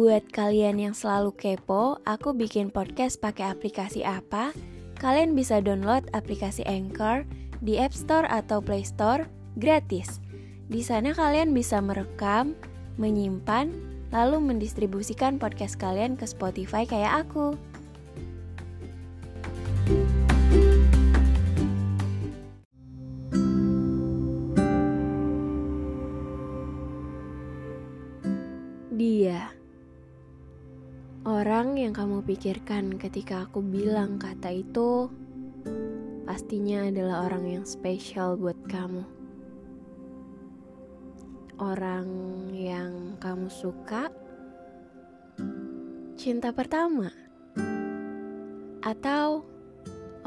Buat kalian yang selalu kepo, aku bikin podcast pakai aplikasi apa? Kalian bisa download aplikasi Anchor di App Store atau Play Store gratis. Di sana kalian bisa merekam, menyimpan, lalu mendistribusikan podcast kalian ke Spotify kayak aku. Orang yang kamu pikirkan ketika aku bilang kata itu Pastinya adalah orang yang spesial buat kamu Orang yang kamu suka Cinta pertama Atau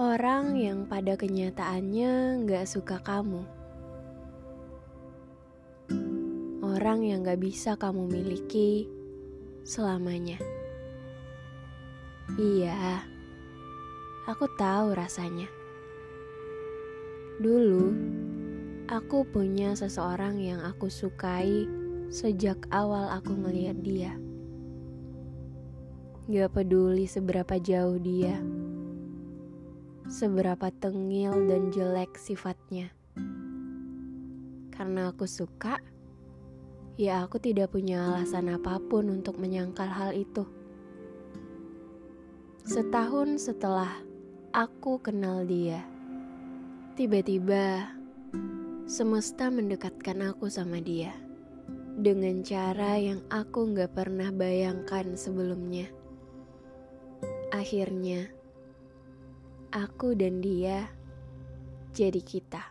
orang yang pada kenyataannya gak suka kamu orang yang gak bisa kamu miliki selamanya. Iya, aku tahu rasanya. Dulu, aku punya seseorang yang aku sukai sejak awal aku melihat dia. Gak peduli seberapa jauh dia, seberapa tengil dan jelek sifatnya. Karena aku suka, ya aku tidak punya alasan apa pun untuk menyangkal hal itu. Setahun setelah aku kenal dia, tiba-tiba semesta mendekatkan aku sama dia dengan cara yang aku gak pernah bayangkan sebelumnya. Akhirnya, aku dan dia jadi kita.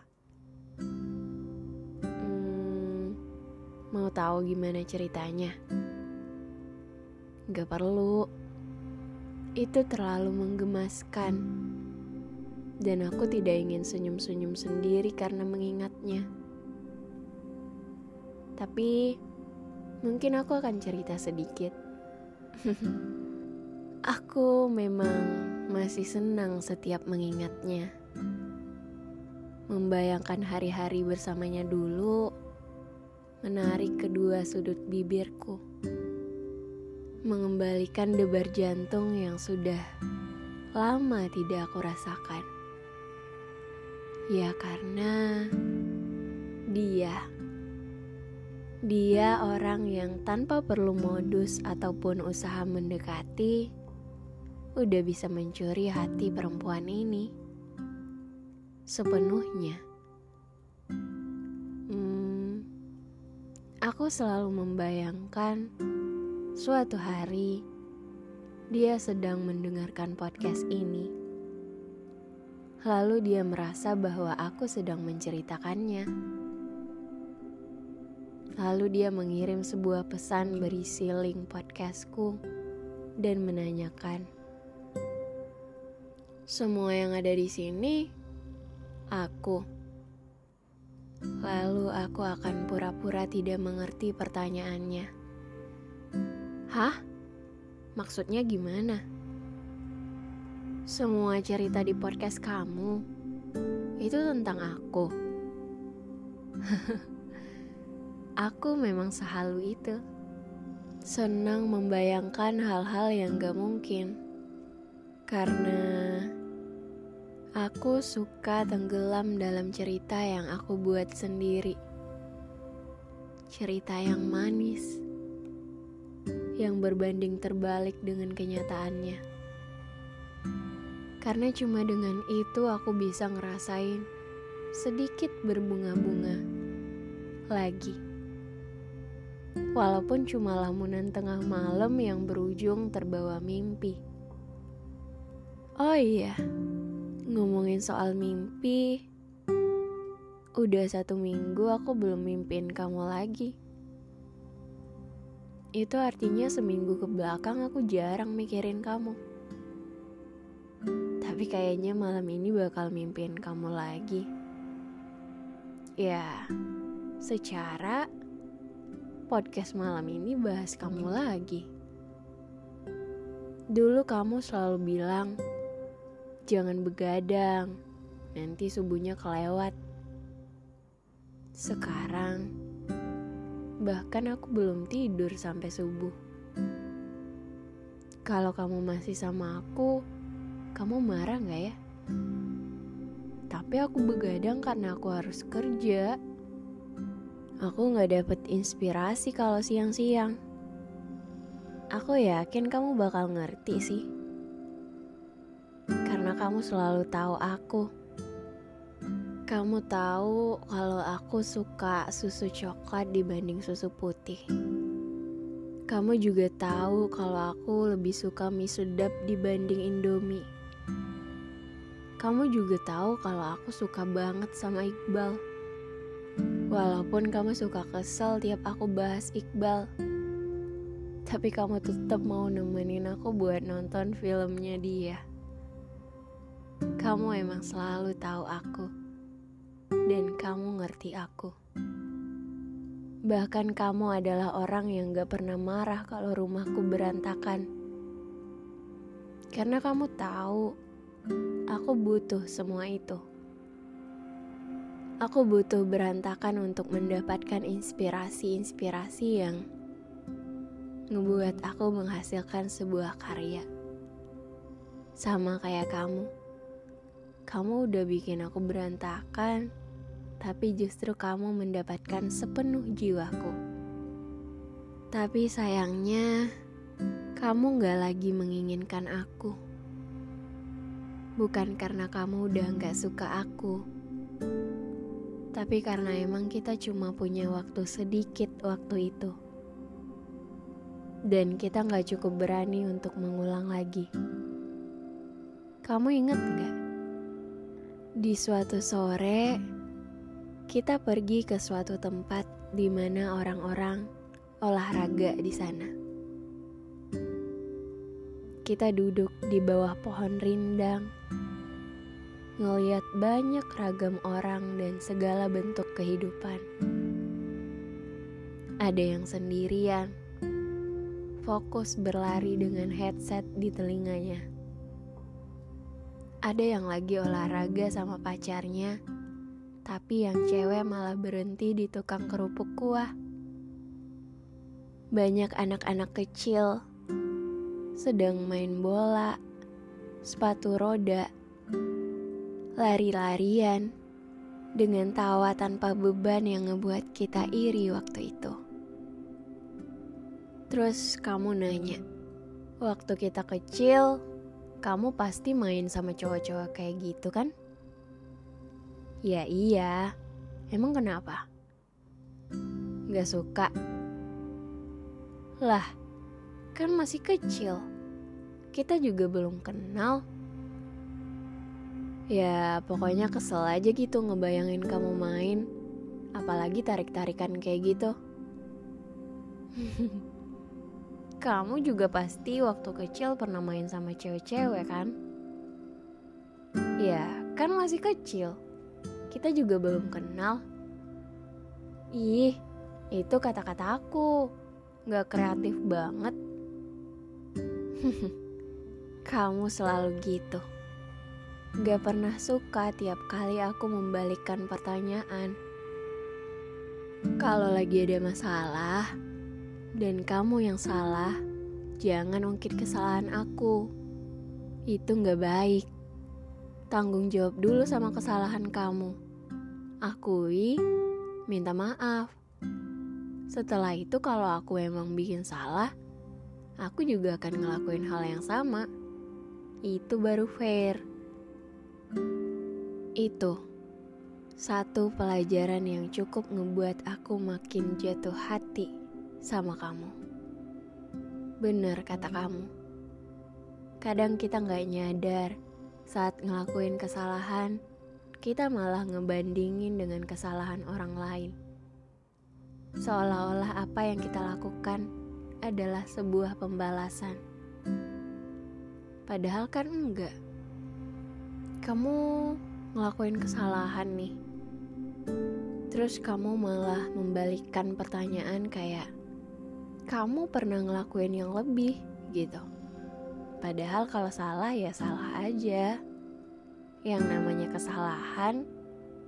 Mau tahu gimana ceritanya? Gak perlu. Itu terlalu menggemaskan. Dan aku tidak ingin senyum-senyum sendiri karena mengingatnya. Tapi mungkin aku akan cerita sedikit. aku memang masih senang setiap mengingatnya. Membayangkan hari-hari bersamanya dulu menarik kedua sudut bibirku, mengembalikan debar jantung yang sudah lama tidak aku rasakan. Ya, karena dia, dia orang yang tanpa perlu modus ataupun usaha mendekati, udah bisa mencuri hati perempuan ini sepenuhnya. Aku selalu membayangkan suatu hari dia sedang mendengarkan podcast ini. Lalu dia merasa bahwa aku sedang menceritakannya. Lalu dia mengirim sebuah pesan berisi link podcastku dan menanyakan, "Semua yang ada di sini, aku." Lalu aku akan pura-pura tidak mengerti pertanyaannya. Hah? Maksudnya gimana? Semua cerita di podcast kamu itu tentang aku. aku memang sehalu itu. Senang membayangkan hal-hal yang gak mungkin. Karena Aku suka tenggelam dalam cerita yang aku buat sendiri. Cerita yang manis, yang berbanding terbalik dengan kenyataannya. Karena cuma dengan itu aku bisa ngerasain sedikit berbunga-bunga lagi. Walaupun cuma lamunan tengah malam yang berujung terbawa mimpi. Oh iya, Ngomongin soal mimpi, udah satu minggu aku belum mimpin kamu lagi. Itu artinya seminggu ke belakang aku jarang mikirin kamu. Tapi kayaknya malam ini bakal mimpin kamu lagi. Ya, secara podcast malam ini bahas kamu lagi. Dulu kamu selalu bilang, Jangan begadang, nanti subuhnya kelewat. Sekarang, bahkan aku belum tidur sampai subuh. Kalau kamu masih sama aku, kamu marah gak ya? Tapi aku begadang karena aku harus kerja. Aku gak dapet inspirasi kalau siang-siang. Aku yakin kamu bakal ngerti sih. Karena kamu selalu tahu aku. Kamu tahu kalau aku suka susu coklat dibanding susu putih. Kamu juga tahu kalau aku lebih suka mie sedap dibanding Indomie. Kamu juga tahu kalau aku suka banget sama Iqbal. Walaupun kamu suka kesel tiap aku bahas Iqbal. Tapi kamu tetap mau nemenin aku buat nonton filmnya dia. Kamu emang selalu tahu aku. Dan kamu ngerti aku. Bahkan kamu adalah orang yang gak pernah marah kalau rumahku berantakan. Karena kamu tahu, aku butuh semua itu. Aku butuh berantakan untuk mendapatkan inspirasi-inspirasi yang ngebuat aku menghasilkan sebuah karya. Sama kayak kamu. Kamu udah bikin aku berantakan tapi justru kamu mendapatkan sepenuh jiwaku. Tapi sayangnya, kamu gak lagi menginginkan aku. Bukan karena kamu udah gak suka aku, tapi karena emang kita cuma punya waktu sedikit waktu itu. Dan kita gak cukup berani untuk mengulang lagi. Kamu inget gak? Di suatu sore, kita pergi ke suatu tempat di mana orang-orang olahraga di sana. Kita duduk di bawah pohon rindang, ngeliat banyak ragam orang dan segala bentuk kehidupan. Ada yang sendirian, fokus berlari dengan headset di telinganya. Ada yang lagi olahraga sama pacarnya tapi yang cewek malah berhenti di tukang kerupuk kuah. Banyak anak-anak kecil sedang main bola, sepatu roda, lari-larian dengan tawa tanpa beban yang ngebuat kita iri waktu itu. Terus kamu nanya, waktu kita kecil, kamu pasti main sama cowok-cowok kayak gitu kan? Ya iya, emang kenapa? Gak suka? Lah, kan masih kecil. Kita juga belum kenal. Ya, pokoknya kesel aja gitu ngebayangin kamu main. Apalagi tarik-tarikan kayak gitu. kamu juga pasti waktu kecil pernah main sama cewek-cewek kan? Ya, kan masih kecil kita juga belum kenal. Ih, itu kata-kata aku. Gak kreatif banget. Kamu selalu gitu. Gak pernah suka tiap kali aku membalikkan pertanyaan. Kalau lagi ada masalah, dan kamu yang salah, jangan ungkit kesalahan aku. Itu gak baik. Tanggung jawab dulu sama kesalahan kamu. Akui, minta maaf. Setelah itu kalau aku emang bikin salah, aku juga akan ngelakuin hal yang sama. Itu baru fair. Itu satu pelajaran yang cukup ngebuat aku makin jatuh hati sama kamu. Bener kata kamu. Kadang kita nggak nyadar saat ngelakuin kesalahan, kita malah ngebandingin dengan kesalahan orang lain. Seolah-olah apa yang kita lakukan adalah sebuah pembalasan. Padahal kan enggak. Kamu ngelakuin kesalahan nih. Terus kamu malah membalikkan pertanyaan kayak, kamu pernah ngelakuin yang lebih gitu. Padahal kalau salah ya salah aja. Yang namanya kesalahan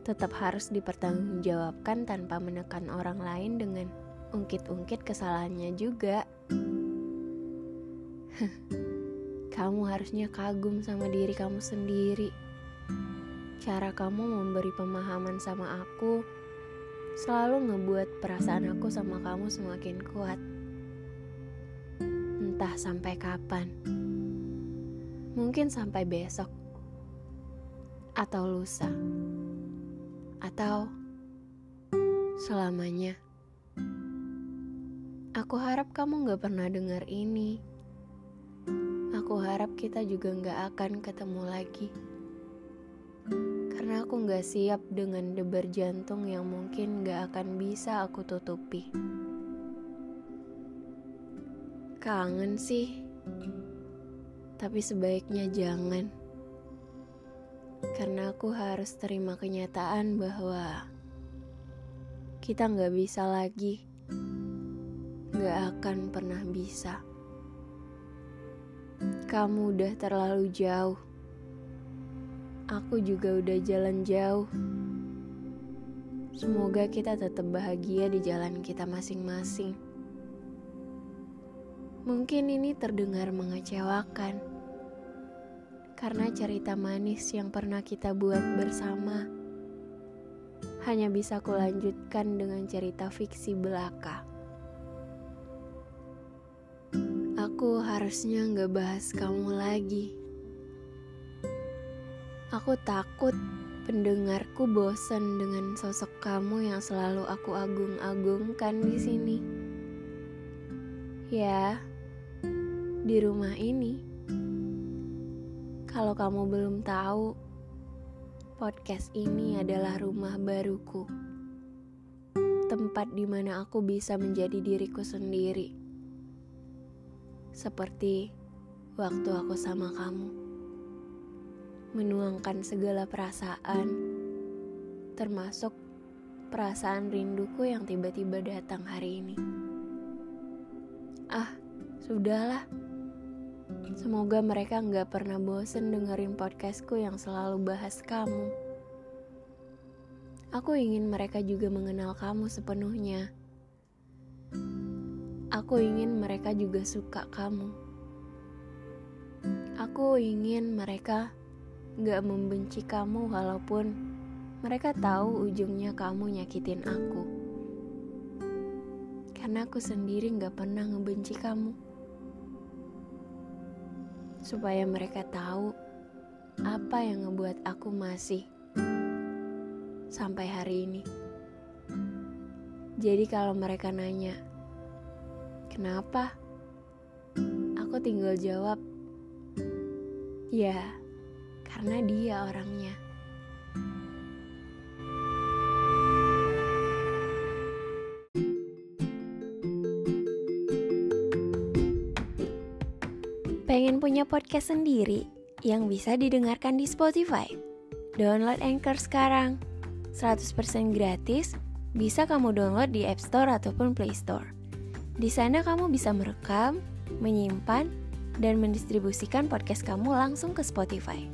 tetap harus dipertanggungjawabkan tanpa menekan orang lain dengan ungkit-ungkit kesalahannya juga. Kamu harusnya kagum sama diri kamu sendiri. Cara kamu memberi pemahaman sama aku selalu ngebuat perasaan aku sama kamu semakin kuat. Entah sampai kapan. Mungkin sampai besok. Atau lusa. Atau selamanya. Aku harap kamu gak pernah dengar ini. Aku harap kita juga gak akan ketemu lagi. Karena aku gak siap dengan debar jantung yang mungkin gak akan bisa aku tutupi. Kangen sih, tapi sebaiknya jangan. Karena aku harus terima kenyataan bahwa kita gak bisa lagi gak akan pernah bisa. Kamu udah terlalu jauh. Aku juga udah jalan jauh. Semoga kita tetap bahagia di jalan kita masing-masing. Mungkin ini terdengar mengecewakan. Karena cerita manis yang pernah kita buat bersama hanya bisa kulanjutkan dengan cerita fiksi belaka. Aku harusnya nggak bahas kamu lagi. Aku takut pendengarku bosan dengan sosok kamu yang selalu aku agung-agungkan di sini. Ya, di rumah ini. Kalau kamu belum tahu, podcast ini adalah rumah baruku. Tempat di mana aku bisa menjadi diriku sendiri seperti waktu aku sama kamu. Menuangkan segala perasaan, termasuk perasaan rinduku yang tiba-tiba datang hari ini. Ah, sudahlah. Semoga mereka nggak pernah bosen dengerin podcastku yang selalu bahas kamu. Aku ingin mereka juga mengenal kamu sepenuhnya. Aku ingin mereka juga suka kamu. Aku ingin mereka gak membenci kamu walaupun mereka tahu ujungnya kamu nyakitin aku. Karena aku sendiri gak pernah ngebenci kamu. Supaya mereka tahu apa yang ngebuat aku masih sampai hari ini. Jadi kalau mereka nanya, Kenapa? Aku tinggal jawab, ya, karena dia orangnya. Pengen punya podcast sendiri yang bisa didengarkan di Spotify? Download Anchor sekarang. 100% gratis, bisa kamu download di App Store ataupun Play Store. Di sana kamu bisa merekam, menyimpan, dan mendistribusikan podcast kamu langsung ke Spotify.